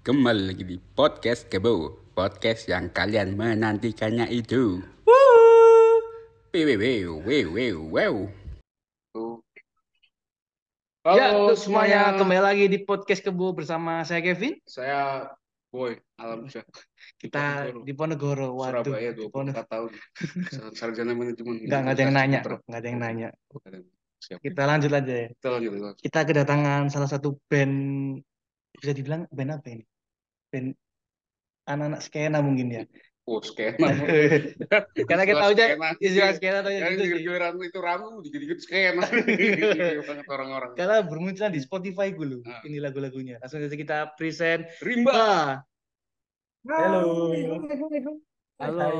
Kembali lagi di podcast Kebo Podcast yang kalian menantikannya itu Wew, wew, wew, wew, wew. Halo ya, untuk semuanya kembali lagi di podcast Kebo bersama saya Kevin. Saya Boy Alamsyah. Kita di Ponegoro. Waduh, Surabaya di Ponegoro. 24 tahun. Sarjana manajemen. Enggak, enggak ada yang nanya, bro. Enggak ada yang nanya. Siap. Kita lanjut aja ya. Kita lanjut. lanjut. Kita kedatangan salah satu band bisa dibilang band apa ini? Band anak-anak skena mungkin ya. Oh, skena. Karena kita tahu aja istilah skena tahu Yang gitu sih. giliran itu ramu, dikit-dikit skena. banget orang-orang. Karena bermunculan di Spotify gue loh. Ah. Ini lagu-lagunya. Langsung aja kita present. Rimba. Halo. halo.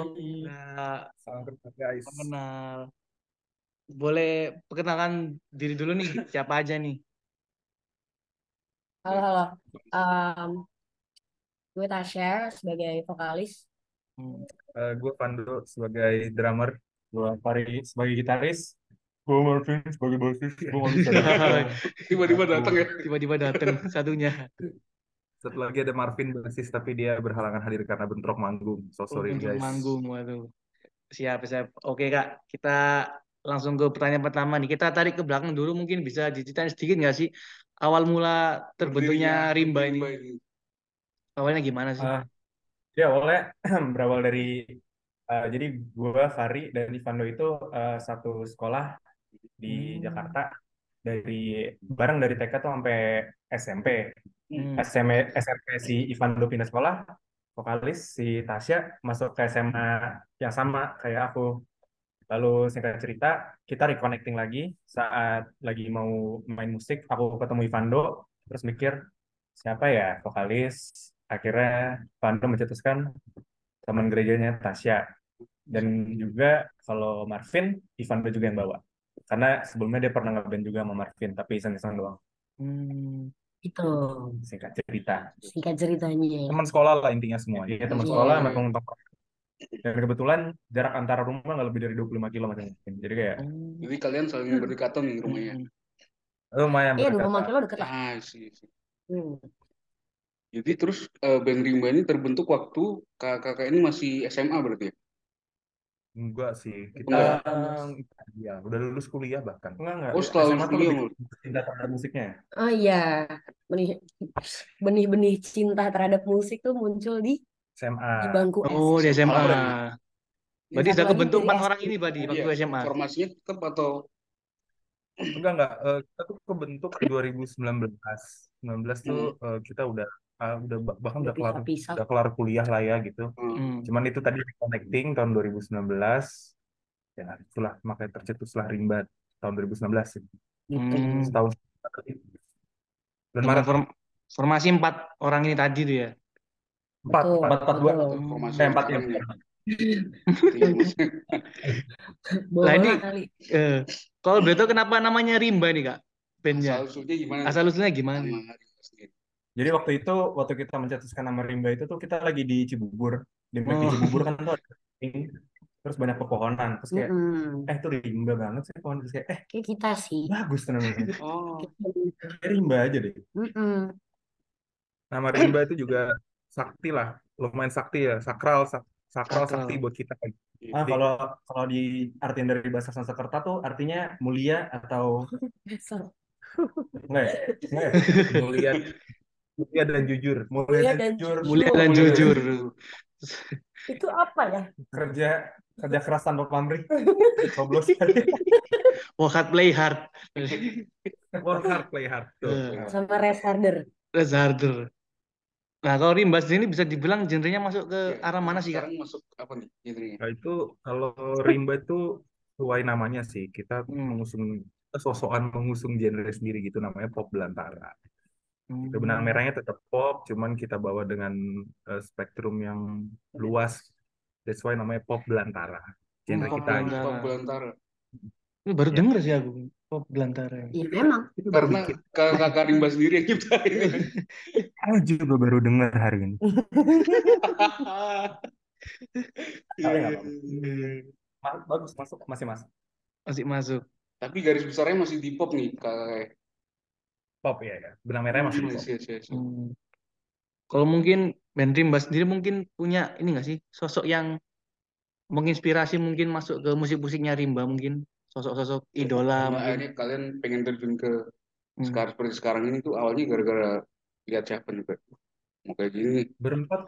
Nah, Salam kenal guys. mengenal. Boleh perkenalkan diri dulu nih, siapa aja nih? Halo, halo. Em, gue Tasya sebagai vokalis. Hmm. Eh, gue Pando sebagai drummer, gue Fari sebagai gitaris, gue Marvin sebagai bassist, gue. Tiba-tiba datang ya. Tiba-tiba datang satunya. Satu lagi ada Marvin bassist tapi dia berhalangan hadir karena bentrok manggung. So sorry Untuk guys. manggung, waduh. Siap, siap. Oke, Kak. Kita langsung ke pertanyaan pertama nih. Kita tarik ke belakang dulu, mungkin bisa diceritain sedikit nggak sih awal mula terbentuknya Rimba ini? Awalnya gimana sih? Ah, ya awalnya berawal dari eh, jadi gue Fari dan Ivando itu eh, satu sekolah di Hmm. Jakarta dari bareng dari TK tuh sampai SMP. Hmm. SM, SMP si Ivando pindah sekolah, vokalis si Tasya masuk ke SMA yang sama kayak aku. Lalu singkat cerita, kita reconnecting lagi saat lagi mau main musik, aku ketemu Ivando, terus mikir siapa ya vokalis. Akhirnya Ivando mencetuskan teman gerejanya Tasya. Dan juga kalau Marvin, Ivando juga yang bawa. Karena sebelumnya dia pernah ngeband juga sama Marvin, tapi iseng-iseng doang. Hmm. Itu Singkat cerita. singkat ceritanya. teman sekolah lah intinya semua ya teman Iya. sekolah memang tongkrong dan kebetulan jarak antara rumah nggak lebih dari 25 km jadi kayak Hmm. Jadi kalian saling berdekatan nih rumahnya. Hmm. lumayan Iya, berdekatan. 25 kilo deket lah. Ah, sih. sih. Hmm. Jadi terus eh, band Rimba ini terbentuk waktu kakak-kakak ini masih SMA berarti ya? enggak sih kita Enggak. ya udah lulus kuliah bahkan enggak enggak Oh, setelah SMA lulus kuliah, cinta terhadap musiknya Oh iya, benih benih-benih cinta terhadap musik tuh muncul di SMA di bangku Oh, di SMA. SMA. Oh, Berarti sudah kebentuk empat SD. orang ini, Badi, waktu Iya, SMA. Formasinya tetap atau enggak enggak Eh, kita tuh kebentuk 2019 19 tuh eh, kita udah ah, udah bah- bahkan udah Udah kelar udah kelar kuliah lah ya gitu Hmm. Hmm. Cuman itu tadi reconnecting tahun 2019. Ya, itulah makanya tercetuslah Rimba tahun 2019. sih. Gitu. Hmm. Setahun. Dan Maret form- formasi empat orang ini tadi tuh ya. Empat, empat, empat, dua. empat ya. Bola ini- kali. Eh, kalau boleh tahu kenapa namanya Rimba nih, Kak? Bandnya. Asal usulnya gimana? Asal usulnya gimana? Sama Rimba sendiri. Jadi waktu itu, waktu kita mencetuskan nama Rimba itu tuh kita lagi di Cibubur. Di, di Oh. Cibubur kan tuh terus banyak pepohonan. Terus kayak, Mm-mm. eh itu Rimba banget sih pohon. Terus kayak, eh Kayak kita sih. bagus tuh namanya. Oh, Rimba aja deh. Mm-mm. Nama Rimba itu juga sakti lah. Lumayan sakti ya. Sakral, sak- sakral, Sakral. sakti buat kita. Ah, kalau kalau di artian dari bahasa Sanskerta tuh artinya mulia atau enggak ya? Enggak ya? Mulia, mulia dan jujur. Mulia, Mulia dan, dan jujur. Mulia dan jujur. Itu apa ya? Kerja kerja keras tanpa pamrih. Coblos. Work hard, play hard. Work hard, play hard. Tuh. Eh. Sama Res Harder. Reza harder. Nah, kalau Rimba sendiri bisa dibilang genrenya masuk ke Iya. arah mana sih, Kak? Sekarang masuk apa nih genrenya? Nah, itu kalau rimba itu sesuai namanya sih. Kita Hmm. mengusung sosokan mengusung genre sendiri gitu namanya pop belantara. Hmm. Itu benang merahnya tetap pop, cuman kita bawa dengan eh, spektrum yang luas. That's why namanya pop belantara. Genre Pop kita belantara. Pop belantara. Ini baru Ya. denger sih aku. Pop belantara. Iya memang. Itu baru Karena kakak Rimba sendiri yang nyiptain. Aku juga baru dengar hari ini. Tapi nggak apa-apa. Ma- Bagus masuk masih masuk. Masih masuk. Tapi garis besarnya masih di pop nih kakak. Pop ya ya. Benang merahnya masih pop. Yes, yes, yes. Hmm. Kalau mungkin band Rimba sendiri mungkin punya ini nggak sih sosok yang menginspirasi mungkin masuk ke musik-musiknya Rimba mungkin sosok-sosok idola Karena mungkin. akhirnya kalian pengen terjun ke Hmm. sekarang seperti sekarang ini tuh awalnya gara-gara lihat siapa nih Pak? Mau kayak gini nih. Berempat,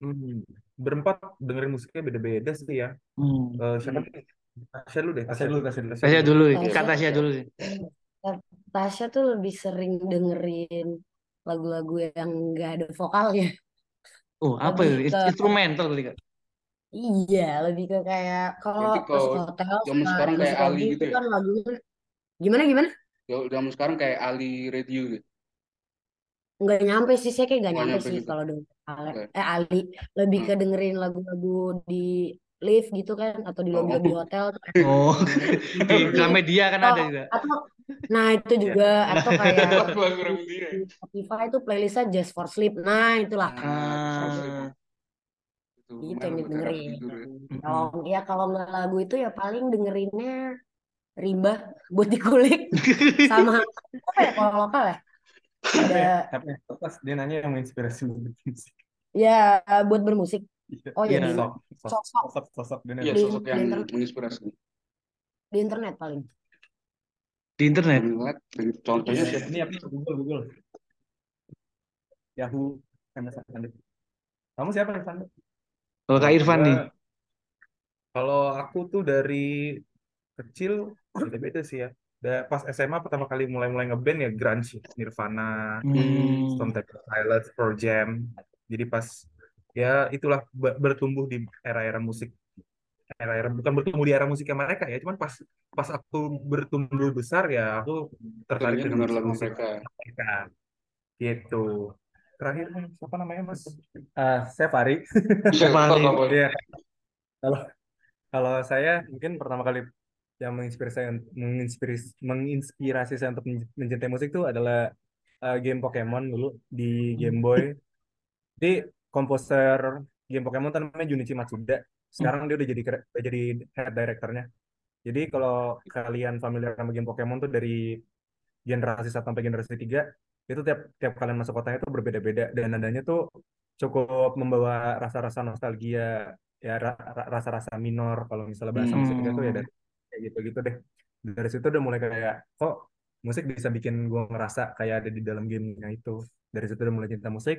hmm, berempat dengerin musiknya beda-beda sih ya. Hmm. Eh, siapa nih? Tasya dulu deh, Tasya dulu, Tasya dulu. Tasya dulu, Tasya. Kak Tasya dulu sih. Tasya tuh lebih sering dengerin lagu-lagu yang nggak ada vokalnya. Oh, apa itu? Instrumental tadi Kak. Iya, lebih ke kayak kalau Berarti kalau musik hotel zaman sama sekarang kayak musik Ali lagi gitu itu ya? kan lagunya gimana gimana? Ya zaman sekarang kayak Ali Radio gitu. Nggak nyampe sih, saya kayak nggak Nggak nyampe nyampe sih gitu. kalau denger Ale, Oke. eh Ali lebih Hmm. ke dengerin lagu-lagu di lift gitu kan atau di Oh. lobby-lobby hotel tuh enak Oh, di Tapi Gramedia kan atau ada juga. atau nah itu juga atau kayak Lagu Ramadhan. di Spotify itu playlistnya Just for Sleep. Nah, itulah. Nah, Just for Ah, Sleep. Itu Itu lumayan yang buat didengerin. tidur ya. Kalau mm-mm. ya kalau nggak lagu itu ya paling dengerinnya Rimba buat dikulik sama apa ya kalau lokal ya ada Tapi pas dia nanya yang menginspirasi musik. ya buat bermusik. Iya, Oh ya Iya. sosok, sosok, sosok sosok, sosok dia Iya, sosok di yang internet menginspirasi. di internet paling. Di internet. Contohnya Iya, siapa? ini apa? Google, Google. Yahoo, MSN. Kamu siapa nih, Van? Kalau Kak Kalau Irfan nih. kalau aku tuh dari kecil beda-beda sih ya. Da- Pas SMA pertama kali mulai-mulai ngeband ya grunge, Nirvana, Hmm. Stone Temple Pilots, Pearl Jam. Jadi pas ya itulah be- bertumbuh di era-era musik era-era bukan bertumbuh di era musiknya mereka ya, cuman pas pas aku bertumbuh besar ya aku tertarik dengan denger lagu musik-musik mereka. mereka gitu. Terakhir nih, siapa namanya Mas? Ah, saya Fari. Kalau kalau saya mungkin pertama kali yang menginspirasi saya menginspirasi menginspirasi saya untuk men- mencintai musik itu adalah eh, game Pokemon dulu di Game Boy. Jadi komposer game Pokemon itu namanya Junichi Matsuda. Sekarang dia udah jadi udah jadi head directornya. Jadi kalau kalian familiar sama game Pokemon tuh dari generasi 1 sampai generasi 3 itu tiap tiap kalian masuk kotanya itu berbeda-beda dan nadanya tuh cukup membawa rasa-rasa nostalgia ya ra- ra- rasa-rasa minor kalau misalnya bahasa Hmm. musiknya tuh ya Hmm. dari kayak gitu-gitu deh dari situ udah mulai kayak kok musik bisa bikin gue ngerasa kayak ada di dalam gamenya itu dari situ udah mulai cinta musik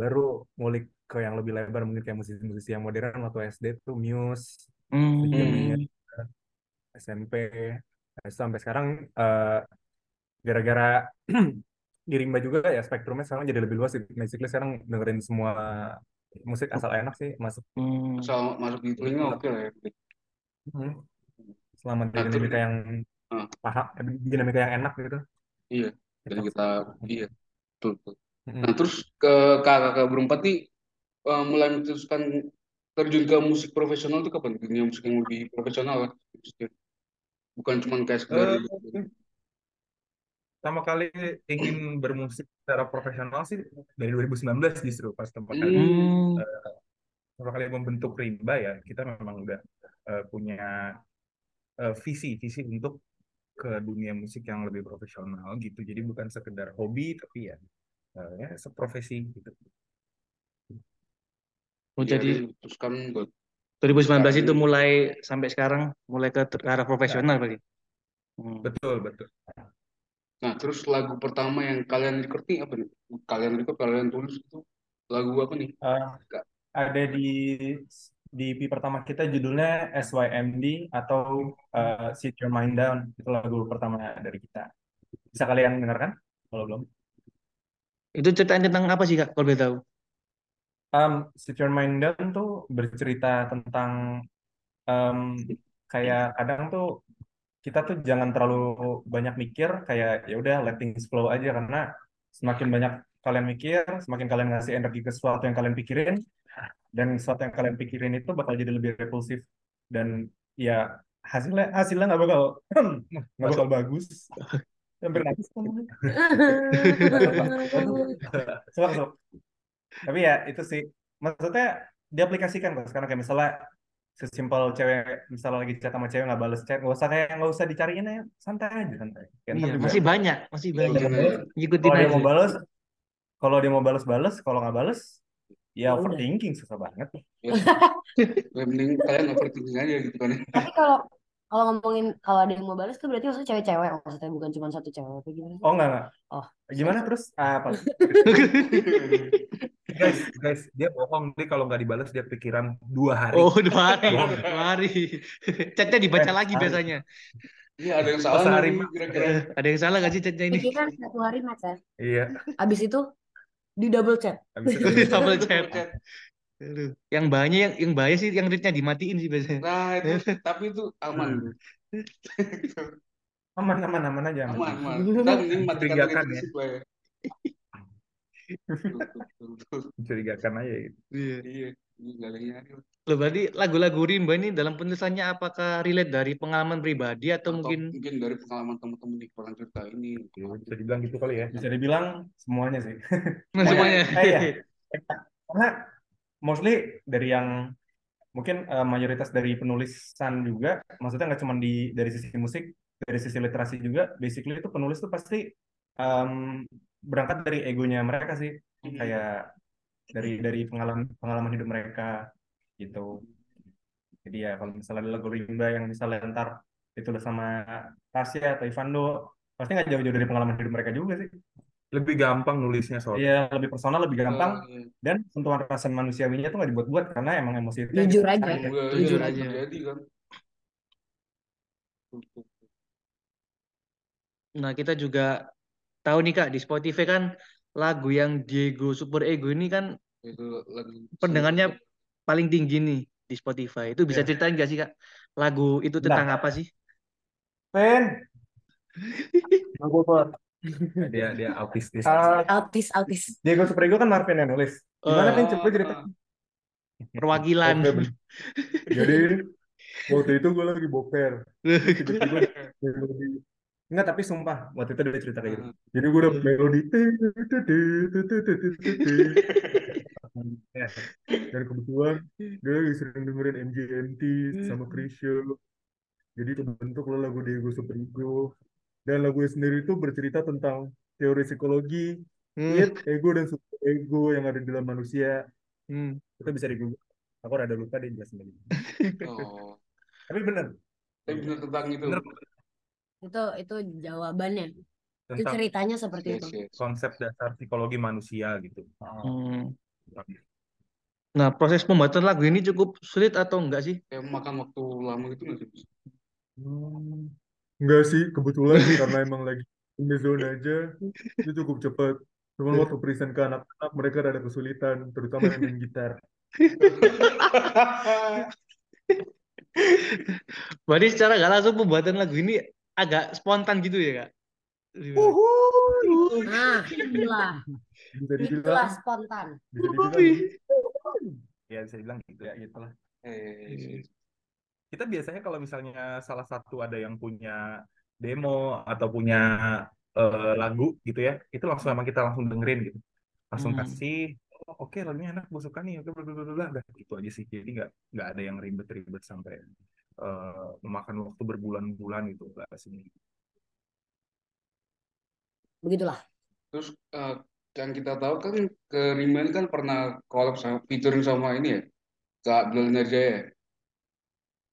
baru ngulik ke yang lebih lebar mungkin kayak musisi-musisi yang modern waktu SD tuh Muse Hmm. itu zamannya SMP Nah, sampai sekarang eh, gara-gara di Rimba juga ya spektrumnya sekarang jadi lebih luas sih. Basically sekarang dengerin semua musik asal enak sih masuk Hmm. Asal masuk di telinga oke lah ya. Hmm. selama di Nah, dinamika yang Ah. paham dinamika yang enak gitu Iya. Jadi kita iya betul, betul. Mm-mm. Nah terus ke kakak berempat nih eh, mulai memutuskan terjun ke musik profesional itu kapan? Dunia musik yang lebih profesional lah. maksudnya. Bukan cuma kayak sekedar Eh, pertama kali ingin bermusik secara profesional sih dari 2019 justru pas tempat kali Hmm. pertama kali membentuk Rimba ya kita memang udah eh, punya eh, visi visi untuk ke dunia musik yang lebih profesional gitu jadi bukan sekedar hobi tapi ya eh, ya seprofesi gitu Oh, ya, jadi memutuskan buat 2019 itu mulai sampai sekarang mulai ke arah profesional berarti. Hmm. betul betul Nah, terus lagu pertama yang kalian record nih apa nih? Kalian record, kalian tulis itu lagu apa nih? Eh, ada di di EP pertama kita judulnya SYMD atau eh, Sit Your Mind Down itu lagu pertama dari kita bisa kalian dengarkan kalau belum Itu ceritain tentang apa sih Kak kalau boleh tahu? Um, Sit Your Mind Down tuh bercerita tentang um, kayak kadang tuh kita tuh jangan terlalu banyak mikir kayak ya udah let things flow aja. Karena semakin banyak kalian mikir semakin kalian ngasih energi ke sesuatu yang kalian pikirin dan sesuatu yang kalian pikirin itu bakal jadi lebih repulsif. Dan ya hasilnya hasilnya nggak bakal nggak bakal bagus. Hampir nangis. Tapi ya itu sih, maksudnya diaplikasikan kok sekarang kayak misalnya sesimpel cewek misalnya lagi chat sama cewek nggak bales chat nggak usah kayak nggak usah dicariin ya santai aja santai. Kayak Iya, juga masih banyak, masih Kalau banyak. Ngikutin kalau dia mau aja. bales kalau dia mau balas-balas kalau nggak balas Ya udah. overthinking susah banget. Ya, ya mending kalian overthinking aja gitu kan. Tapi kalau kalau ngomongin kalau ada yang mau balas tuh berarti maksudnya cewek-cewek maksudnya bukan cuma satu cewek apa gimana oh nggak nggak. Oh, gimana terus? Ah, apa guys guys dia bohong dia kalau nggak dibalas dia pikiran dua hari Oh, dua hari. Dua hari. Chatnya dibaca Eh, lagi hari. biasanya. Ini ada yang salah sehari, kira-kira. Ada yang salah gak sih chatnya ini? pikiran satu hari mas ya. iya Abis itu di double chat. habis itu Double Double chat. Aduh. Yang bahaya yang yang bahaya sih yang readnya dimatiin sih biasanya. Nah, itu tapi itu aman. Bro. aman aman aman aja aman. Aman, aman. Kita mending matikan target ya. fisik lah ya. Betul, betul, betul. Mencurigakan aja gitu Iya. Iya. Loh, berarti lagu-lagu rimba ini dalam penulisannya apakah relate dari pengalaman pribadi atau Atau mungkin mungkin dari pengalaman teman-teman di pernah cerita ini. Ya, bisa dibilang gitu kali ya bisa dibilang semuanya sih semuanya? Eh, iya. karena mostly dari yang mungkin eh, mayoritas dari penulisan juga maksudnya nggak cuma di dari sisi musik dari sisi literasi juga basically itu penulis tuh pasti em, berangkat dari egonya mereka sih kayak dari dari pengalaman pengalaman hidup mereka gitu jadi ya kalau misalnya ada lagu rimba yang misalnya ntar ditulis sama Tasya atau Ivando pasti nggak jauh-jauh dari pengalaman hidup mereka juga sih lebih gampang nulisnya soalnya Iya, lebih personal, lebih gampang, Iya. dan sentuhan rasa manusiawinya tuh nggak dibuat-buat karena emang emosi itu Jujur aja. Jujur aja. terjadi kan. Nah, kita juga tahu nih Kak, di Spotify kan lagu yang Diego Super Ego ini kan Itu lagi pendengarnya paling tinggi nih di Spotify. Itu bisa Iya. ceritain nggak sih Kak? Lagu itu tentang apa sih? Pen, dia dia autistis uh, Autis, autis. Diego Superego kan Marvin yang nulis. Gimana Eh, Pen? Coba cerita. Perwakilan. Oke, Ben. Jadi waktu itu gue lagi boker, tiba-tiba. Enggak, tapi sumpah waktu itu ada cerita kayak gitu. Jadi gue dapet melodi. Dan kebetulan dia lagi sering dengerin MGMT sama Krisya. Jadi terbentuk lah lagu Diego Superego. Dan lagunya sendiri itu bercerita tentang teori psikologi, Hmm, ego, dan ego yang ada di dalam manusia. hmm. Itu bisa di. Aku rada lupa deh jelasin lagi. Oh, Tapi bener. tapi benar tentang itu. bener Itu itu jawabannya. Itu tentang ceritanya seperti Yes, itu. yes. konsep dasar psikologi manusia gitu Hmm. Nah, proses pembuatan lagu ini cukup sulit atau enggak sih? Kayak makan waktu lama gitu nggak sih? Hmm. Enggak sih, kebetulan karena emang lagi in the zone aja, itu cukup cepat. Cuman waktu present ke anak-anak, mereka rada kesulitan, terutama yang main gitar. Berarti secara nggak langsung pembuatan lagu ini agak spontan gitu ya Kak? Nah, itulah. Bisa Itulah dibilang, spontan. bisa dibilang ya bisa dibilang gitu ya gitu lah. Eh, kita biasanya kalau misalnya salah satu ada yang punya demo atau punya eh, lagu gitu ya itu langsung emang kita langsung dengerin gitu langsung Hmm. kasih oh, oke lagunya enak gue suka nih oke bla bla bla bla udah gitu aja sih jadi nggak nggak ada yang ribet-ribet sampai eh, memakan waktu berbulan-bulan gitu nggak sih Begitulah. Terus eh, yang kita tahu kan ke Rima ini kan pernah collab sama featuring sama ini ya Kak Abdul Nerjaya.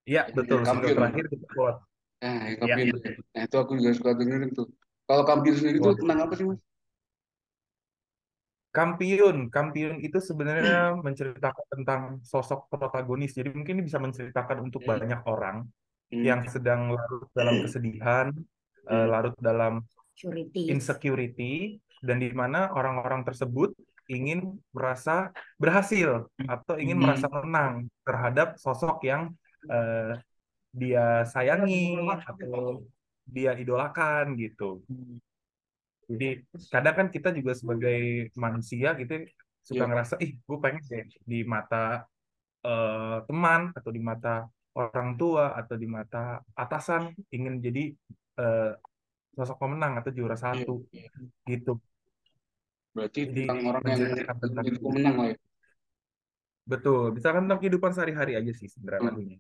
iya betul Kampiun. terakhir kita Nah, Iya, Kampiun. iya. Nah, itu aku juga suka dengerin tuh. Kalau Kampiun sendiri itu Waduh. tentang apa sih, Mas? Kampiun, Kampiun itu sebenarnya menceritakan tentang sosok protagonis. Jadi mungkin ini bisa menceritakan untuk Hmm. banyak orang Hmm. yang sedang larut dalam kesedihan, eh, Hmm. larut dalam Security. insecurity, dan di mana orang-orang tersebut ingin merasa berhasil atau ingin Hmm. merasa menang terhadap sosok yang eh, dia sayangi atau dia idolakan gitu. Jadi kadang kan kita juga sebagai manusia gitu suka Iya. ngerasa, ih gue pengen deh di mata eh, teman atau di mata orang tua atau di mata atasan ingin jadi eh, sosok pemenang atau juara satu Iya. gitu. Berarti Jadi tentang orang yang menceritakan tentang jadi itu. pemenang lah ya. Betul, misalkan tentang kehidupan sehari-hari aja sih sebenarnya Hmm. lagunya.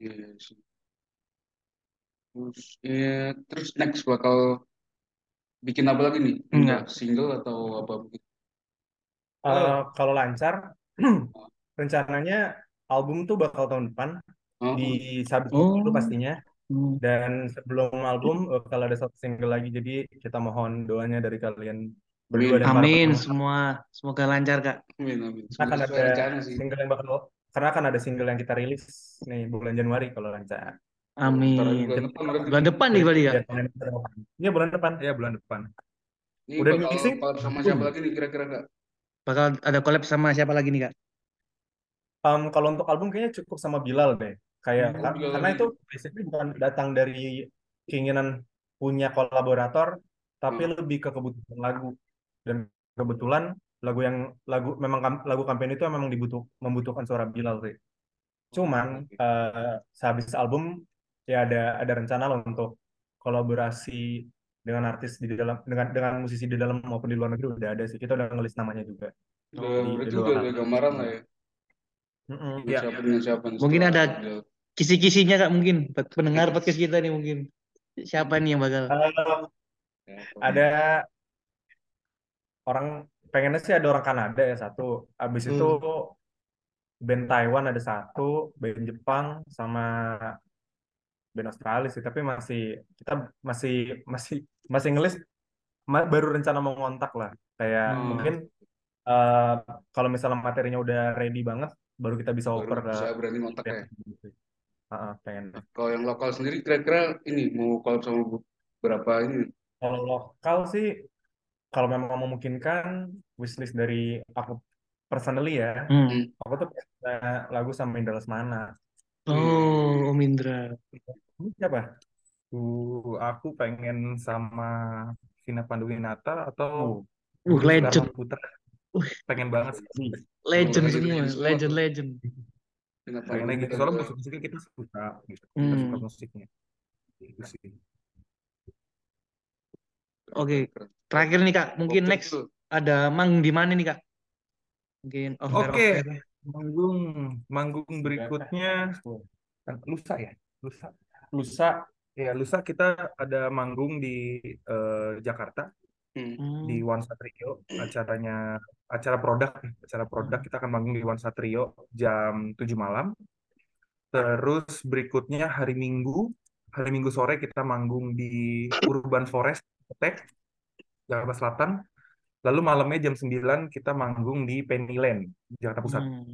Iya, iya sih. Terus, ya, terus next bakal bikin apa lagi nih? Enggak. Single atau apa begitu? Eh, kalau lancar, rencananya album tuh bakal tahun depan Oh, di Sabit Oh. dulu pastinya. Hmm. Dan sebelum album eh, bakal ada satu single lagi. Jadi kita mohon doanya dari kalian berdua dan para Amin semua. Semoga lancar, Kak. amin, amin. Karena akan ada single yang bakal karena akan ada single yang kita rilis nih bulan Januari kalau lancar. Amin. bulan depan. Bulan depan nih berarti, kalian bisa doakan. Iya bulan depan. Ya bulan depan. Ini Udah bakal mixing? sama siapa lagi nih kira-kira Kak? Bakal ada collab sama siapa lagi nih, Kak? Um, kalau untuk album kayaknya cukup sama Bilal deh. Kayak Hmm, Bilal karena lagi. itu basically bukan datang dari keinginan punya kolaborator, tapi Hmm. lebih ke kebutuhan lagu. Dan kebetulan lagu yang lagu memang lagu kampanye itu memang dibutuh membutuhkan suara Bilal sih. Cuman eh sehabis album ya ada ada rencana loh untuk kolaborasi dengan artis di dalam dengan dengan musisi di dalam maupun di luar negeri udah ada sih. Kita udah ngelis namanya juga. Udah, Di- berarti di udah ada gambaran lah ya. Mm-mm. Dengan Iya. siapa dengan siapa nih Mungkin ada-. Kisi-kisinya, Kak, mungkin. Buat Pendengar podcast kita nih mungkin. Siapa nih yang bakal? Ya, ada orang pengennya sih ada orang Kanada ya satu habis Hmm. itu band Taiwan ada satu band Jepang sama band Australia sih tapi masih kita masih masih masih ngelis ma- baru rencana mau ngontak lah kayak Hmm. mungkin eh, kalau misalnya materinya udah ready banget baru kita bisa baru oper ke bisa berani kontak ya. Heeh, pengen Kalau yang lokal sendiri kira-kira ini mau collab sama berapa ini? kalau lokal sih kalau memang memungkinkan wishlist dari aku personally ya Hmm. Aku tuh lagu sama Indra Lesmana. Oh, Om Indra. Siapa? Uh, aku pengen sama Vina Panduwinata atau Uh, Budi legend. Putra. Uh. Pengen banget sih. Legend Oh, semua. legend Legend. Kenapa Pengen gitu. kita Soalnya musik-musiknya kita suka gitu. Kita Hmm. suka musiknya. Itu sih. Oke. keren. Terakhir nih, Kak. Mungkin Oke, next ada manggung di mana nih, Kak? Mungkin off Oke. air. Manggung, manggung berikutnya kan lusa ya, lusa. Lusa. Ya, lusa kita ada manggung di eh, Jakarta Hmm. Hmm. di One Satrio acaranya acara produk acara produk kita akan manggung di One Satrio jam 7 malam. Terus berikutnya hari Minggu, hari Minggu sore kita manggung di Urban Forest Tech Jakarta Selatan. Lalu malamnya jam 9 kita manggung di Pennyland Jakarta Pusat. Hmm.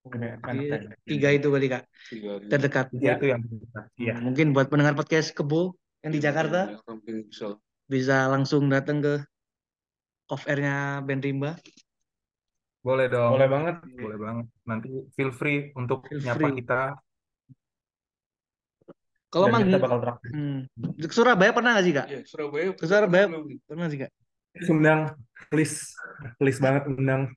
Jadi, enak. tiga itu kali, Kak. Tiga. Terdekat. Ya, itu yang. Iya. Hmm, Mungkin buat pendengar podcast Kebo yang di Jakarta Ya, mungkin bisa. langsung datang ke off airnya band Rimba. Boleh dong. Boleh banget. Boleh banget. Nanti feel free untuk Feel nyapa free. kita. Kalau manggung, hmm. Surabaya pernah nggak sih, Kak? Iya, Surabaya. Ke Surabaya belum nih. pernah sih, Kak? Undang, please, please banget undang.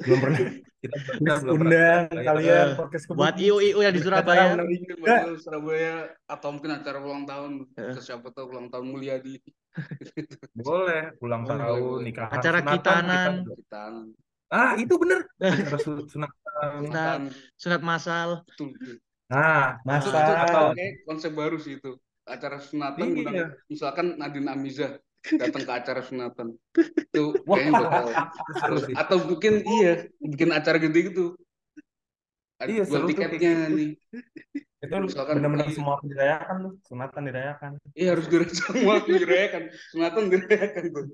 Belum pernah. Kita, Please belum pernah. undang Kita- kalian Eh, podcast kebun. Buat IO-IO yang di Surabaya. bakal Surabaya atau mungkin acara ulang tahun. Eh. Ke siapa tahu ulang tahun Mulyadi. Boleh ulang tahun, boleh. nikahan, Acara sunatan, kitanan. kita- Ah, itu bener. Acara su- sunatan. Sunat, sunat masal. Betul, betul. Nah, Itu, itu Masa. atau kayak konsep baru sih itu. Acara sunatan Iya. misalkan Nadine Amiza datang ke acara sunatan. Itu kayaknya bakal seru sih. atau mungkin iya bikin acara gede gitu. Ada Iya, kayak tiketnya gitu. nih. Itu Misalkan benar-benar iya. semua dirayakan tuh. Sunatan dirayakan. Iya harus dirayakan semua dirayakan. Sunatan dirayakan tuh.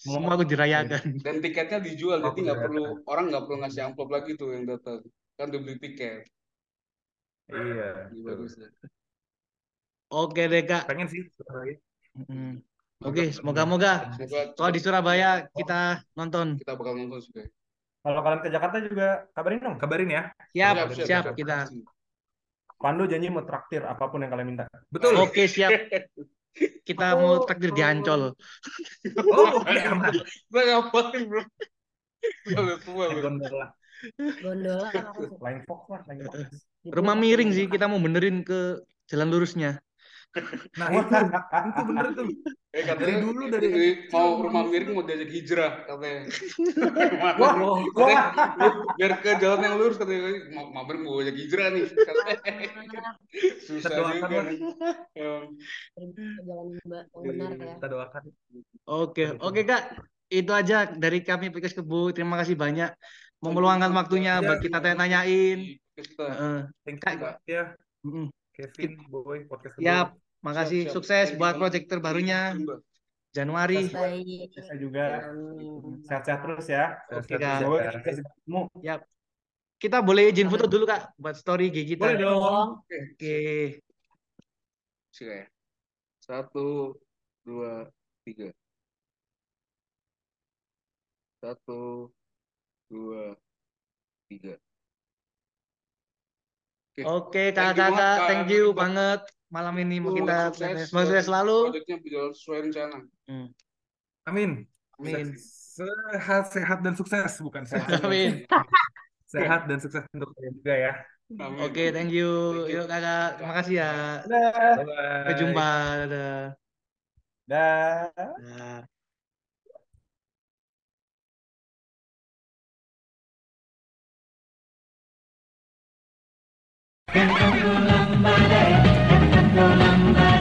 Semua aku dirayakan. Dan tiketnya dijual, jadi nggak perlu orang nggak perlu ngasih amplop lagi tuh yang datang. Kan udah beli tiket. Iya. Bagus ya. Oke deh, Kak. Pengen sih. Mm. Oke, semoga-moga Semoga kalau di Surabaya kita nonton. kita bakal nonton juga. Kalau kalian ke Jakarta juga kabarin dong. Kabarin ya. Siap, Siap, siap, siap, siap. kita. Pandu janji mau traktir apa pun yang kalian minta. Betul. Oke, siap. Kita mau traktir di Ancol. Oh, oke aman. Gue ngapain bro? Gondola. Gondola. Flying Fox. Di Rumah miring sih, kita mau benerin ke jalan lurusnya. Nah itu, itu bener tuh. Eh Dari katanya dulu dari eh, kecil mau rumah miring mau diajak hijrah katanya. Wah, wah. biar ke jalan yang lurus katanya mau mau miring mau ajak hijrah nih. Katanya. Susah doakan juga lah. nih. Emang. jalan yang ba- yang benar ya. Kita doakan. Oke, Betul. oke Kak. Itu aja dari kami podcast Kebu. Terima kasih banyak mau meluangkan waktunya Ya, buat kita. Heeh. Thank you Kak, ya. Kevin, Boy, podcast Siap, kedua. makasih. Siap, siap. Sukses buat proyek terbarunya. Januari. Saya juga sehat-sehat terus ya. Oke, Kak. terus Boy, ya. kita ketemu. Yap. Kita boleh izin foto dulu Kak buat story IG kita. Boleh dong. Oke. Oke. Siapa ya? Satu, dua, tiga. Satu, dua, tiga. Oke. Oke, Thank you banget, kakak-kakak, Kak. thank you banget malam ini mau kita sukses semoga sukses selalu. Berjalan rencana. Hmm. Amin. Amin. Sehat, sehat dan sukses, bukan sehat. Amin. Sehat dan sukses untuk kalian juga ya. Amin. Oke, thank you. Thank you. Yuk kakak, terima kasih ya. Dah. Bye-bye. Sampai jumpa. Dadah. Dah. Dadah. Canto lambale, canto lambale.